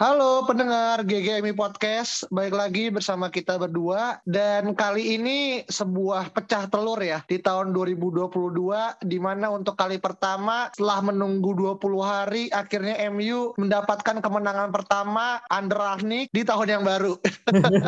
Halo pendengar GGMI Podcast, baik lagi bersama kita berdua dan kali ini sebuah pecah telur ya di tahun 2022 di mana untuk kali pertama setelah menunggu 20 hari akhirnya MU mendapatkan kemenangan pertama under Rangnick di tahun yang baru.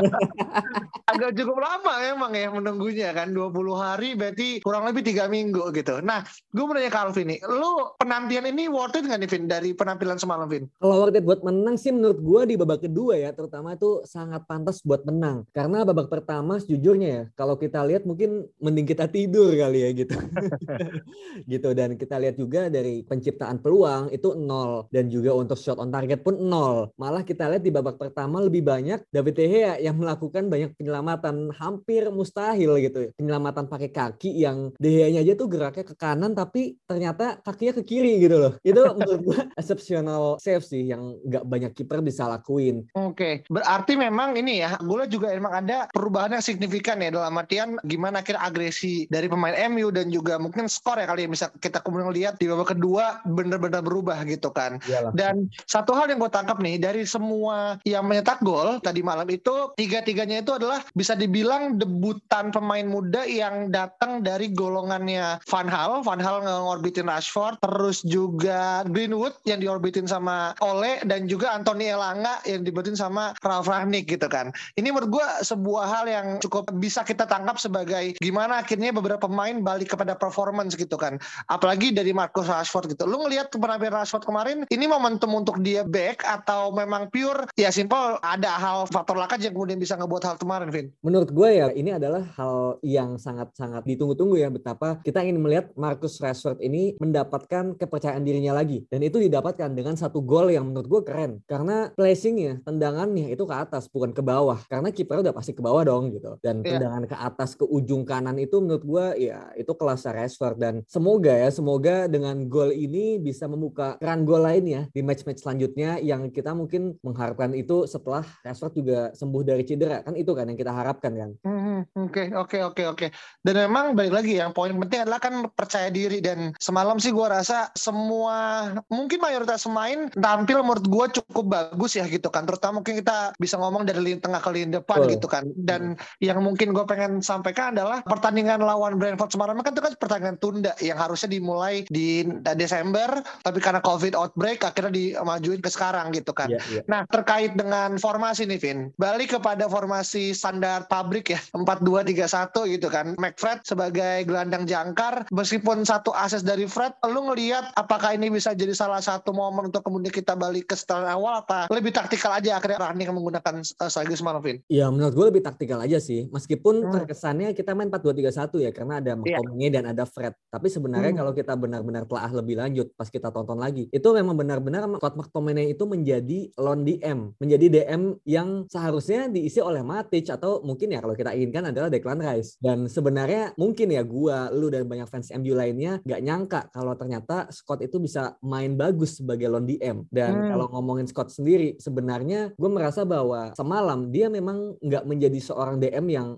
Agak cukup lama memang ya menunggunya kan 20 hari berarti kurang lebih tiga minggu gitu. Nah, gue mau nanya ke Alvin nih, lu penantian ini worth it nggak nih Vin dari penampilan semalam Vin? Kalau worth it buat menang sih menurut gue di babak kedua ya terutama itu sangat pantas buat menang. Karena babak pertama sejujurnya ya kalau kita lihat mungkin mending kita tidur kali ya gitu. Gitu dan kita lihat juga dari penciptaan peluang itu nol dan juga untuk shot on target pun nol. Malah kita lihat di babak pertama lebih banyak David De Gea yang melakukan banyak penyelamatan hampir mustahil gitu. Penyelamatan pakai kaki yang De Gea-nya aja tuh geraknya ke kanan tapi ternyata kakinya ke kiri gitu loh. Itu menurut gue exceptional save sih yang nggak banyak kiper bisa lakuin. Oke, berarti memang ini ya, gue juga emang ada perubahan yang signifikan ya dalam artian gimana akhir agresi dari pemain MU dan juga mungkin skor ya kali ya bisa kita kemudian lihat di babak kedua benar-benar berubah gitu kan. Iyalah. Dan satu hal yang gue tangkap nih dari semua yang menyetak gol tadi malam itu tiga-tiganya itu adalah bisa dibilang debutan pemain muda yang datang dari golongannya Van Hal, Van Hal ngorbitin Rashford, terus juga Greenwood yang diorbitin sama Ole dan juga Anthony Elanga yang dibuatin sama Ralf Rangnick gitu kan. Ini menurut gue sebuah hal yang cukup bisa kita tangkap sebagai gimana akhirnya beberapa pemain balik kepada performance gitu kan. Apalagi dari Marcus Rashford gitu. Lu ngelihat penampilan Rashford kemarin ini momentum untuk dia back atau memang pure ya simple ada hal faktor lakat yang kemudian bisa ngebuat hal kemarin Vin? Menurut gue ya ini adalah hal yang sangat-sangat ditunggu-tunggu ya betapa kita ingin melihat Marcus Rashford ini mendapatkan kepercayaan dirinya lagi dan itu didapatkan dengan satu gol yang menurut gue keren karena play placingnya, tendangannya itu ke atas bukan ke bawah karena kiper udah pasti ke bawah dong gitu. Dan yeah. tendangan ke atas ke ujung kanan itu menurut gue ya itu kelas Rashford dan semoga ya semoga dengan gol ini bisa membuka keran gol lainnya di match-match selanjutnya yang kita mungkin mengharapkan itu setelah Rashford juga sembuh dari cedera kan itu kan yang kita harapkan kan. Hmm, oke oke oke oke. Dan memang balik lagi yang poin penting adalah kan percaya diri dan semalam sih gue rasa semua mungkin mayoritas pemain tampil menurut gue cukup bagus ya gitu kan terutama mungkin kita bisa ngomong dari lini tengah ke lini depan oh. gitu kan dan hmm. yang mungkin gue pengen sampaikan adalah pertandingan lawan Brentford semalam kan itu kan pertandingan tunda yang harusnya dimulai di Desember tapi karena COVID outbreak akhirnya dimajuin ke sekarang gitu kan yeah, yeah. nah terkait dengan formasi nih Vin balik kepada formasi standar pabrik ya 4-2-3-1 gitu kan McFred sebagai gelandang jangkar meskipun satu ases dari Fred lu ngelihat apakah ini bisa jadi salah satu momen untuk kemudian kita balik ke setelan awal apa lebih taktikal aja akhirnya Rangnick menggunakan uh, strategi semalam, Vin? Ya menurut gue lebih taktikal aja sih. Meskipun hmm. terkesannya kita main 4-2-3-1 ya karena ada iya. McTominay yeah. dan ada Fred. Tapi sebenarnya hmm. kalau kita benar-benar telah lebih lanjut pas kita tonton lagi, itu memang benar-benar Scott McTominay itu menjadi lone DM, menjadi DM yang seharusnya diisi oleh Matic atau mungkin ya kalau kita inginkan adalah Declan Rice. Dan sebenarnya mungkin ya gua, lu dan banyak fans MU lainnya nggak nyangka kalau ternyata Scott itu bisa main bagus sebagai lone DM. Dan hmm. kalau ngomongin Scott sendiri, sebenarnya gue merasa bahwa semalam dia memang nggak menjadi seorang DM yang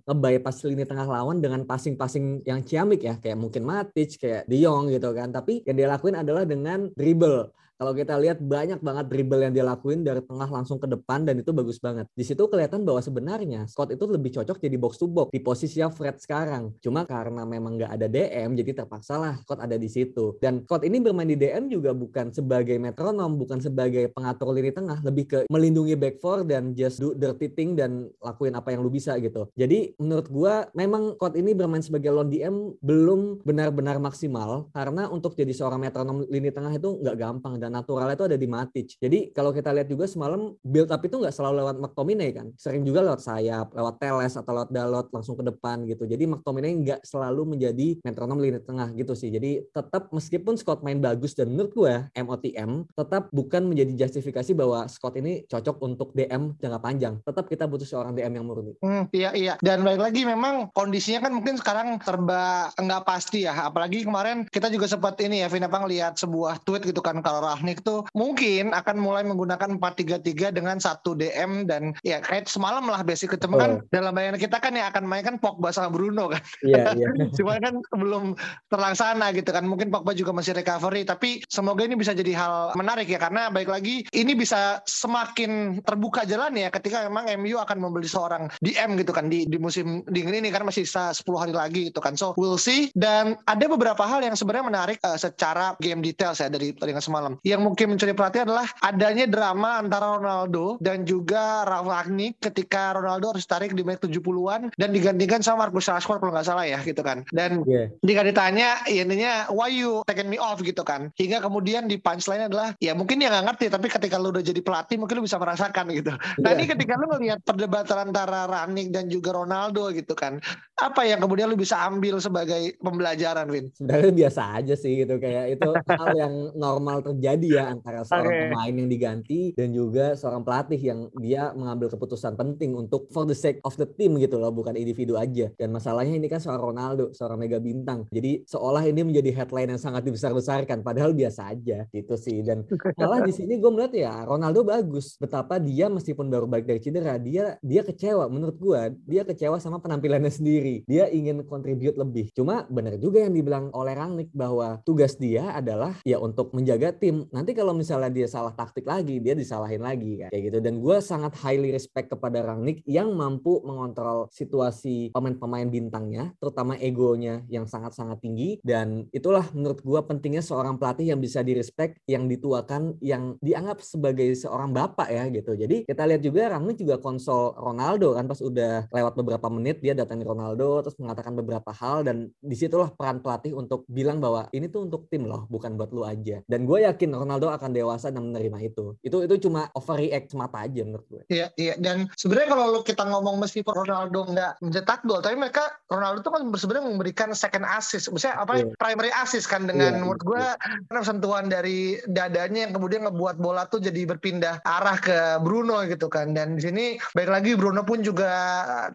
pas lini tengah lawan dengan passing-passing yang ciamik ya. Kayak mungkin Matic kayak De gitu kan. Tapi yang dia lakuin adalah dengan dribble kalau kita lihat banyak banget dribble yang dia lakuin dari tengah langsung ke depan dan itu bagus banget. Di situ kelihatan bahwa sebenarnya Scott itu lebih cocok jadi box to box di posisi Fred sekarang. Cuma karena memang nggak ada DM jadi terpaksa lah Scott ada di situ. Dan Scott ini bermain di DM juga bukan sebagai metronom, bukan sebagai pengatur lini tengah, lebih ke melindungi back four dan just do dirty thing dan lakuin apa yang lu bisa gitu. Jadi menurut gua memang Scott ini bermain sebagai lone DM belum benar-benar maksimal karena untuk jadi seorang metronom lini tengah itu nggak gampang dan naturalnya itu ada di Matic. Jadi kalau kita lihat juga semalam build up itu nggak selalu lewat McTominay kan, sering juga lewat sayap, lewat Teles atau lewat Dalot langsung ke depan gitu. Jadi McTominay nggak selalu menjadi metronom lini tengah gitu sih. Jadi tetap meskipun Scott main bagus dan menurut gue MOTM tetap bukan menjadi justifikasi bahwa Scott ini cocok untuk DM jangka panjang. Tetap kita butuh seorang DM yang murni. Hmm, iya iya. Dan baik lagi memang kondisinya kan mungkin sekarang serba nggak pasti ya. Apalagi kemarin kita juga sempat ini ya, Vina Pang lihat sebuah tweet gitu kan kalau Rahnik tuh mungkin akan mulai menggunakan 4-3-3 dengan satu DM dan ya kayak semalam lah basic ketemu kan oh. dalam bayangan kita kan yang akan main kan Pogba sama Bruno kan. Iya, iya. Cuma kan belum terlaksana gitu kan. Mungkin Pogba juga masih recovery tapi semoga ini bisa jadi hal menarik ya karena baik lagi ini bisa semakin terbuka jalan ya ketika memang MU akan membeli seorang DM gitu kan di di musim dingin ini kan masih sisa 10 hari lagi gitu kan. So we'll see dan ada beberapa hal yang sebenarnya menarik uh, secara game details ya dari pertandingan semalam. Yang mungkin mencuri perhatian adalah adanya drama antara Ronaldo dan juga Rangnick ketika Ronaldo harus tarik di menit 70-an dan digantikan sama Marcus Rashford kalau nggak salah ya gitu kan. Dan yeah. jika ditanya ya intinya why you taking me off gitu kan. Hingga kemudian di punchline adalah ya mungkin dia nggak ngerti tapi ketika lu udah jadi pelatih mungkin lu bisa merasakan gitu. Nah yeah. ini ketika lu ngelihat perdebatan antara Rangnick dan juga Ronaldo gitu kan. Apa yang kemudian lu bisa ambil sebagai pembelajaran Win? Sebenarnya biasa aja sih gitu kayak itu hal yang normal terjadi ya antara seorang okay. pemain yang diganti dan juga seorang pelatih yang dia mengambil keputusan penting untuk for the sake of the team gitu loh bukan individu aja. Dan masalahnya ini kan seorang Ronaldo seorang mega bintang. Jadi seolah ini menjadi headline yang sangat dibesar-besarkan padahal biasa aja gitu sih. Dan malah di sini gue melihat ya Ronaldo bagus. Betapa dia meskipun baru balik dari cedera dia dia kecewa menurut gue dia kecewa sama penampilannya sendiri. Dia ingin kontribut lebih. Cuma benar juga yang dibilang oleh Rangnick bahwa tugas dia adalah ya untuk menjaga tim. Nanti kalau misalnya dia salah taktik lagi, dia disalahin lagi kan. Kayak gitu. Dan gue sangat highly respect kepada Rangnick yang mampu mengontrol situasi pemain-pemain bintangnya, terutama egonya yang sangat-sangat tinggi. Dan itulah menurut gue pentingnya seorang pelatih yang bisa direspek, yang dituakan, yang dianggap sebagai seorang bapak ya gitu. Jadi kita lihat juga Rangnick juga konsol Ronaldo kan pas udah lewat beberapa menit dia datangi Ronaldo terus mengatakan beberapa hal dan di situlah peran pelatih untuk bilang bahwa ini tuh untuk tim loh, bukan buat lu aja. Dan gue yakin Ronaldo akan dewasa dan menerima itu. Itu itu cuma overreact semata aja menurut gue. Iya, iya. Dan sebenarnya kalau kita ngomong meskipun Ronaldo nggak mencetak gol, tapi mereka Ronaldo tuh kan sebenarnya memberikan second assist. Misalnya apa yeah. primary assist kan dengan yeah, menurut gue yeah. sentuhan dari dadanya yang kemudian ngebuat bola tuh jadi berpindah arah ke Bruno gitu kan. Dan di sini baik lagi Bruno pun juga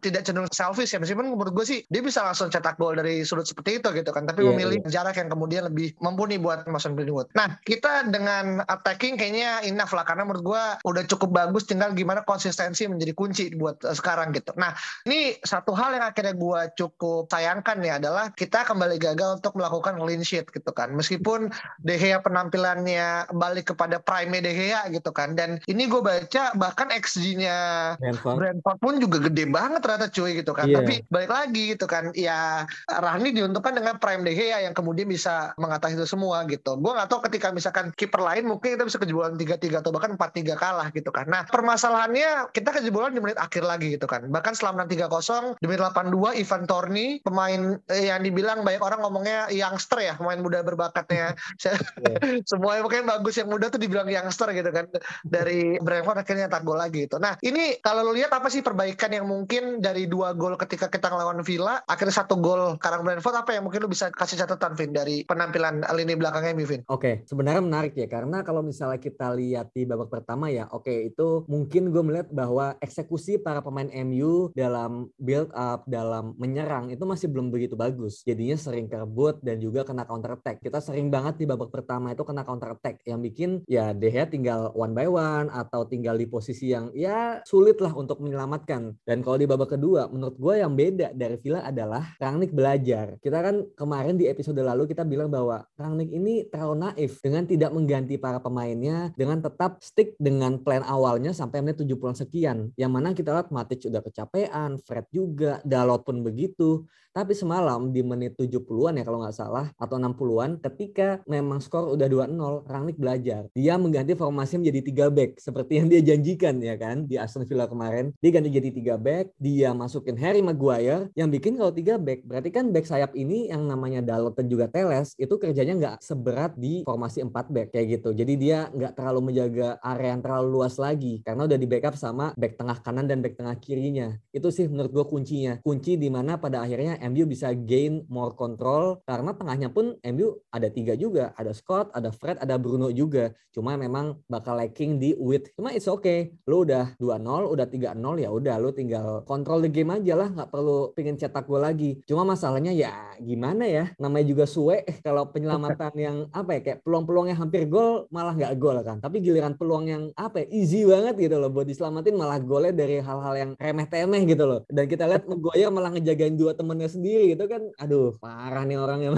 tidak cenderung selfish ya. Meskipun menurut gue sih dia bisa langsung cetak gol dari sudut seperti itu gitu kan. Tapi yeah, memilih yeah. jarak yang kemudian lebih mumpuni buat Mason Greenwood. Nah, kita dengan attacking kayaknya enough lah karena menurut gue udah cukup bagus tinggal gimana konsistensi menjadi kunci buat uh, sekarang gitu. Nah, ini satu hal yang akhirnya gue cukup sayangkan ya adalah kita kembali gagal untuk melakukan clean sheet gitu kan. Meskipun De Gea penampilannya balik kepada prime De Gea gitu kan. Dan ini gue baca bahkan XG-nya Brentford. Pun juga gede banget ternyata cuy gitu kan. Yeah. Tapi balik lagi gitu kan. Ya Rahni diuntungkan dengan prime De Gea yang kemudian bisa mengatasi itu semua gitu. Gue gak tahu ketika misalkan kiper lain mungkin kita bisa kejebolan tiga tiga atau bahkan empat tiga kalah gitu kan. Nah permasalahannya kita kejebolan di menit akhir lagi gitu kan. Bahkan menang 3-0 di menit 82 Ivan Torni pemain eh, yang dibilang banyak orang ngomongnya youngster ya pemain muda berbakatnya. yeah. Semuanya mungkin bagus yang muda tuh dibilang youngster gitu kan dari Brentford akhirnya tak gol lagi gitu. Nah ini kalau lo lihat apa sih perbaikan yang mungkin dari dua gol ketika kita ngelawan Villa akhirnya satu gol karang Brentford apa yang mungkin lo bisa kasih catatan Vin dari penampilan lini belakangnya Vin? Oke, okay. sebenarnya menarik ya karena kalau misalnya kita lihat di babak pertama ya, oke okay, itu mungkin gue melihat bahwa eksekusi para pemain MU dalam build up, dalam menyerang itu masih belum begitu bagus. Jadinya sering kerebut dan juga kena counter attack. Kita sering banget di babak pertama itu kena counter attack yang bikin ya De Gea tinggal one by one atau tinggal di posisi yang ya sulit lah untuk menyelamatkan. Dan kalau di babak kedua, menurut gue yang beda dari Villa adalah Rangnick belajar. Kita kan kemarin di episode lalu kita bilang bahwa Rangnick ini terlalu naif dengan tidak mengganti para pemainnya dengan tetap stick dengan plan awalnya sampai menit 70 sekian. Yang mana kita lihat Matic udah kecapean, Fred juga, Dalot pun begitu. Tapi semalam di menit 70-an ya kalau nggak salah atau 60-an ketika memang skor udah 2-0, Rangnick belajar. Dia mengganti formasi menjadi 3 back seperti yang dia janjikan ya kan di Aston Villa kemarin. Dia ganti jadi 3 back, dia masukin Harry Maguire yang bikin kalau 3 back berarti kan back sayap ini yang namanya Dalot dan juga Teles itu kerjanya nggak seberat di formasi 4 back back kayak gitu. Jadi dia nggak terlalu menjaga area yang terlalu luas lagi karena udah di backup sama back tengah kanan dan back tengah kirinya. Itu sih menurut gue kuncinya. Kunci di mana pada akhirnya MU bisa gain more control karena tengahnya pun MU ada tiga juga, ada Scott, ada Fred, ada Bruno juga. Cuma memang bakal lacking di width. Cuma it's okay. Lu udah 2-0, udah 3-0 ya udah lu tinggal kontrol the game aja lah, nggak perlu pengen cetak gol lagi. Cuma masalahnya ya gimana ya? Namanya juga suwe kalau penyelamatan yang apa ya kayak peluang-peluangnya hampir gol malah nggak gol kan. Tapi giliran peluang yang apa ya easy banget gitu loh buat diselamatin malah golnya dari hal-hal yang remeh-temeh gitu loh. Dan kita lihat Maguire malah ngejagain dua temennya sendiri gitu kan. Aduh, parah nih orangnya.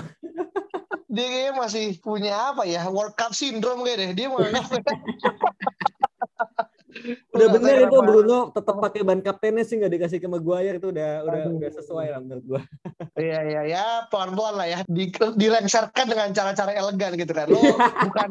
dia masih punya apa ya World Cup syndrome kayak deh dia mau udah bener itu Bruno tetap pakai ban kaptennya sih nggak dikasih ke Maguire itu udah udah udah sesuai lah menurut gua. Iya iya ya pelan-pelan lah ya di, dilengsarkan dengan cara-cara elegan gitu kan. Lo bukan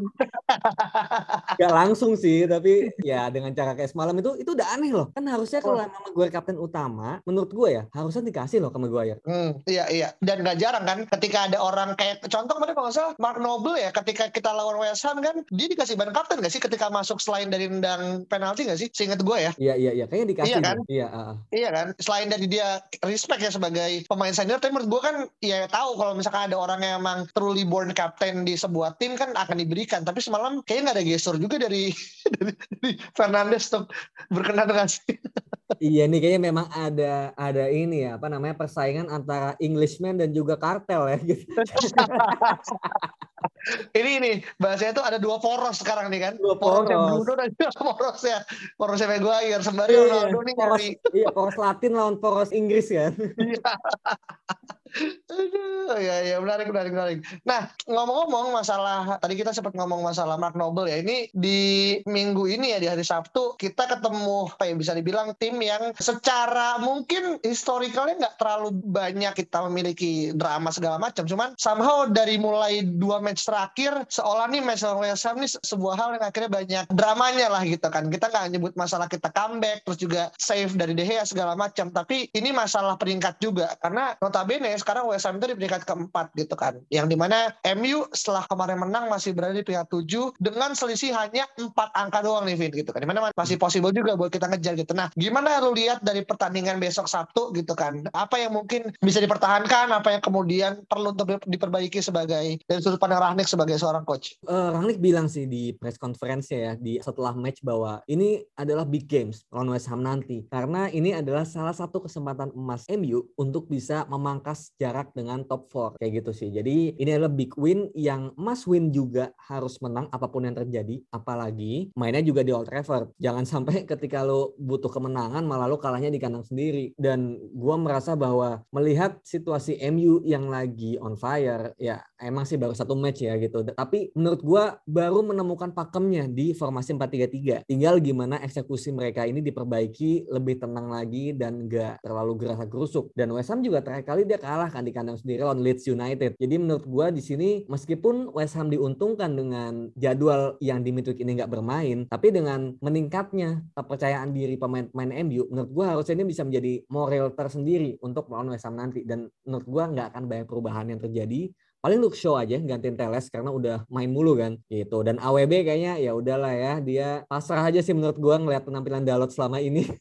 Gak langsung sih tapi ya dengan cara kayak semalam itu itu udah aneh loh. Kan harusnya kalau nama Maguire kapten utama menurut gua ya harusnya dikasih loh ke Maguire. Hmm, iya iya dan gak jarang kan ketika ada orang kayak contoh kemarin kalau nggak salah Mark Noble ya ketika kita lawan West Ham kan dia dikasih ban kapten gak sih ketika masuk selain dari nendang penalti gak sih? Seingat gue ya. Iya iya iya, kayaknya dikasih. Iya kan? Iya, uh. Iya kan? Selain dari dia respect ya sebagai pemain senior, tapi menurut gue kan ya tahu kalau misalkan ada orang yang emang truly born captain di sebuah tim kan akan diberikan. Tapi semalam kayaknya nggak ada gestur juga dari dari, dari Fernandes untuk berkenan dengan Iya nih kayaknya memang ada ada ini ya apa namanya persaingan antara Englishman dan juga kartel ya gitu. ini ini bahasanya tuh ada dua poros sekarang nih kan. Dua poros. Porosnya Bruno dan juga porosnya porosnya Maguire sembari iya, Ronaldo nih poros, Iya poros Latin lawan poros Inggris kan. Iya. Aduh, ya ya menarik menarik menarik. Nah ngomong-ngomong masalah tadi kita sempat ngomong masalah Mark Noble ya ini di minggu ini ya di hari Sabtu kita ketemu apa ya bisa dibilang tim yang secara mungkin historicalnya nggak terlalu banyak kita memiliki drama segala macam. Cuman somehow dari mulai dua match terakhir seolah nih match lawan West Ham nih sebuah hal yang akhirnya banyak dramanya lah gitu kan. Kita nggak nyebut masalah kita comeback terus juga save dari De Gea segala macam. Tapi ini masalah peringkat juga karena notabene sekarang West Ham itu di peringkat keempat gitu kan. Yang di mana MU setelah kemarin menang masih berada di peringkat tujuh dengan selisih hanya empat angka doang nih Vin gitu kan. Di mana masih possible juga buat kita ngejar gitu. Nah gimana lu lihat dari pertandingan besok Sabtu gitu kan. Apa yang mungkin bisa dipertahankan, apa yang kemudian perlu untuk diperbaiki sebagai dari sudut pandang Rahnik sebagai seorang coach. Uh, Rahnik bilang sih di press conference ya di setelah match bahwa ini adalah big games lawan West Ham nanti karena ini adalah salah satu kesempatan emas MU untuk bisa memangkas jarak dengan top 4 kayak gitu sih. Jadi ini adalah big win yang must win juga harus menang apa pun yang terjadi. Apalagi mainnya juga di Old Trafford. Jangan sampai ketika lo butuh kemenangan malah lo kalahnya di kandang sendiri. Dan gua merasa bahwa melihat situasi MU yang lagi on fire ya emang sih baru satu match ya gitu. Tapi menurut gua baru menemukan pakemnya di formasi 4-3-3. Tinggal gimana eksekusi mereka ini diperbaiki lebih tenang lagi dan gak terlalu gerasa gerusuk. Dan West Ham juga terakhir kali dia kalah kalah kan di kandang sendiri lawan Leeds United. Jadi menurut gue di sini meskipun West Ham diuntungkan dengan jadwal yang di midweek ini nggak bermain, tapi dengan meningkatnya kepercayaan diri pemain-pemain MU, menurut gue harusnya ini bisa menjadi moral tersendiri untuk melawan West Ham nanti. Dan menurut gue nggak akan banyak perubahan yang terjadi paling look show aja gantiin Teles karena udah main mulu kan gitu. Dan AWB kayaknya ya udahlah ya dia pasrah aja sih menurut gua ngeliat penampilan Dalot selama ini.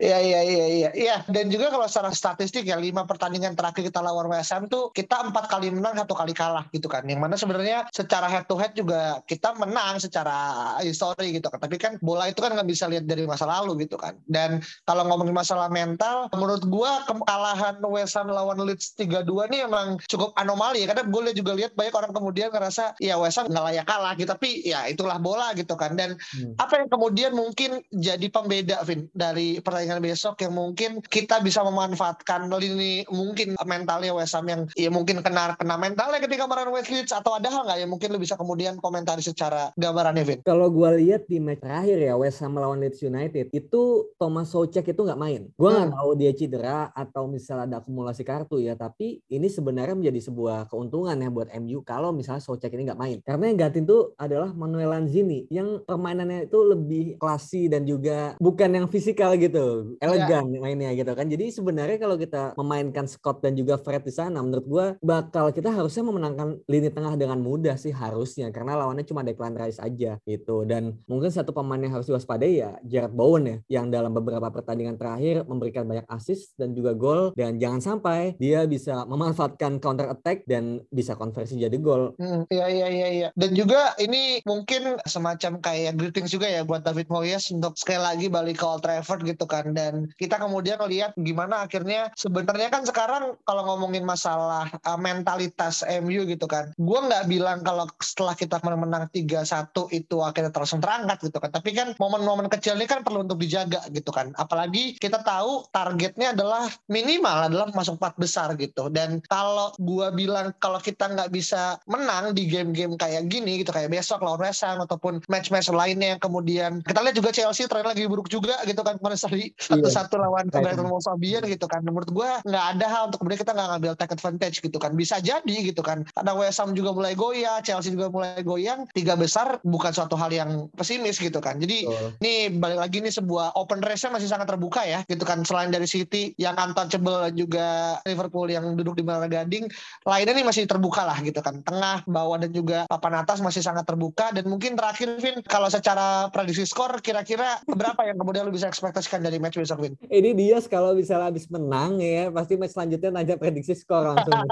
Iya iya iya iya. Iya dan juga kalau secara statistik ya lima pertandingan terakhir kita lawan WSM tuh kita empat kali menang satu kali kalah gitu kan. Yang mana sebenarnya secara head to head juga kita menang secara histori gitu kan. Tapi kan bola itu kan nggak bisa lihat dari masa lalu gitu kan. Dan kalau ngomongin masalah mental menurut gua kekalahan WSM lawan Leeds 3-2 ini emang cukup anomali ya karena gue juga lihat banyak orang kemudian ngerasa ya WSM nggak layak kalah gitu tapi ya itulah bola gitu kan dan hmm. apa yang kemudian mungkin jadi pembeda Vin dari pertandingan besok yang mungkin kita bisa memanfaatkan lini mungkin mentalnya West Ham yang ya mungkin kena kena mentalnya ketika melawan West Leeds atau ada hal nggak yang mungkin lu bisa kemudian komentari secara gambarannya Vin? Kalau gue lihat di match terakhir ya West Ham melawan Leeds United itu Thomas Soucek itu nggak main. Gue nggak hmm. tahu dia cedera atau misalnya ada akumulasi kartu ya tapi ini sebenarnya menjadi sebuah keuntungan ya buat MU kalau misalnya Socek ini nggak main. Karena yang gantiin tuh adalah Manuel Lanzini yang permainannya itu lebih klasi dan juga bukan yang fisikal gitu, elegan ya. mainnya gitu kan. Jadi sebenarnya kalau kita memainkan Scott dan juga Fred di sana, menurut gua bakal kita harusnya memenangkan lini tengah dengan mudah sih harusnya karena lawannya cuma Declan Rice aja gitu. Dan mungkin satu pemain yang harus diwaspadai ya Jared Bowen ya yang dalam beberapa pertandingan terakhir memberikan banyak assist dan juga gol dan jangan sampai dia bisa memanfaatkan counter attack dan bisa konversi jadi gol. Hmm, iya iya iya iya. Dan juga ini mungkin semacam kayak greetings juga ya buat David Moyes untuk sekali lagi balik ke Old Trafford gitu kan dan kita kemudian lihat gimana akhirnya sebenarnya kan sekarang kalau ngomongin masalah uh, mentalitas MU gitu kan. Gua nggak bilang kalau setelah kita menang 3-1 itu akhirnya terus terangkat gitu kan. Tapi kan momen-momen kecil ini kan perlu untuk dijaga gitu kan. Apalagi kita tahu targetnya adalah minimal adalah masuk empat besar gitu. Dan kalau gua bilang kalau kita nggak bisa menang di game-game kayak gini gitu kayak besok lawan West Ham ataupun match-match lainnya yang kemudian kita lihat juga Chelsea terakhir lagi buruk juga gitu kan kemarin seri iya. satu-satu lawan Brighton Wolves Albion gitu kan. Menurut gua nggak ada hal untuk kemudian kita nggak ngambil take advantage gitu kan. Bisa jadi gitu kan. Karena West Ham juga mulai goyah, Chelsea juga mulai goyang. Tiga besar bukan suatu hal yang pesimis gitu kan. Jadi oh. ini balik lagi nih sebuah open race-nya masih sangat terbuka ya gitu kan. Selain dari City yang untouchable juga Liverpool yang duduk di mana Gading, lainnya nih masih terbuka lah gitu kan. Tengah, bawah dan juga papan atas masih sangat terbuka dan mungkin terakhir Vin kalau secara prediksi skor kira-kira berapa yang kemudian lu bisa ekspektasikan dari match besok Vin? Ini dia kalau misalnya habis menang ya pasti match selanjutnya nanya prediksi skor langsung.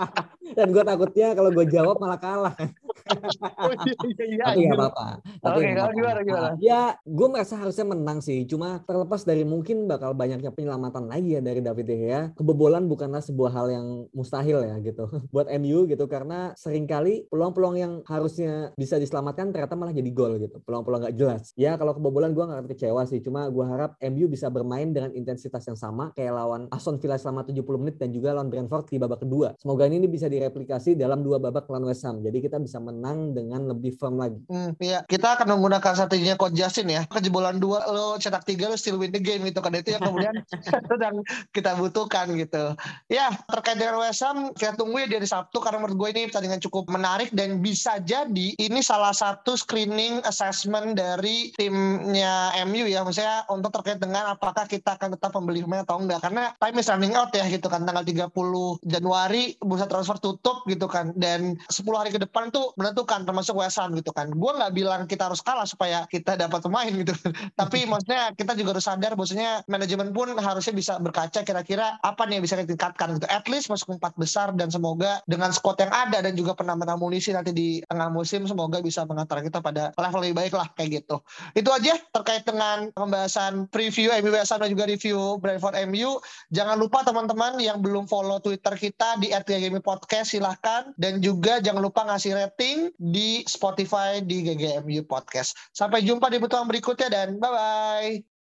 dan gue takutnya kalau gue jawab malah kalah. oh, iya, iya, iya. Tapi nggak apa-apa. Tapi Oke, kalau gimana, gimana? Ya, gue merasa harusnya menang sih. Cuma terlepas dari mungkin bakal banyaknya penyelamatan lagi ya dari David De Gea, kebobolan bukanlah sebuah hal yang mustahil ya gitu. Buat MU gitu karena sering kali peluang-peluang yang harusnya bisa diselamatkan ternyata malah jadi gol gitu. Peluang-peluang nggak jelas. Ya kalau kebobolan gue nggak kecewa sih. Cuma gue harap MU bisa bermain dengan intensitas yang sama kayak lawan Aston Villa selama 70 menit dan juga lawan Brentford di babak kedua. Semoga ini bisa direplikasi dalam dua babak lawan West Ham. Jadi kita bisa menang dengan lebih firm lagi. Hmm, iya, kita akan menggunakan strateginya Coach Justin ya. Kejebolan dua lo cetak tiga lo still win the game gitu kan itu yang kemudian sedang kita butuhkan gitu. Ya, terkait dengan West Ham kita tunggu ya dari Sabtu karena menurut gue ini pertandingan cukup menarik dan bisa jadi ini salah satu screening assessment dari timnya MU ya maksudnya untuk terkait dengan apakah kita akan tetap membeli pemain atau enggak karena time is running out ya gitu kan tanggal 30 Januari bursa transfer tutup gitu kan dan 10 hari ke depan tuh menentukan termasuk West Ham gitu kan. Gue nggak bilang kita harus kalah supaya kita dapat pemain gitu tapi maksudnya kita juga harus sadar bahwasanya manajemen pun harusnya bisa berkaca kira-kira apa nih yang bisa kita tingkatkan gitu. At least masuk empat besar dan semoga dengan squad yang ada dan juga penambahan amunisi nanti di tengah musim semoga bisa mengantar kita pada level lebih baik lah kayak gitu. Itu aja terkait dengan pembahasan preview MU West Ham dan juga review Brentford MU jangan lupa teman-teman yang belum follow Twitter kita di podcast silahkan. Dan juga jangan lupa ngasih rating di Spotify di GGMU Podcast. Sampai jumpa di pertemuan berikutnya dan bye-bye.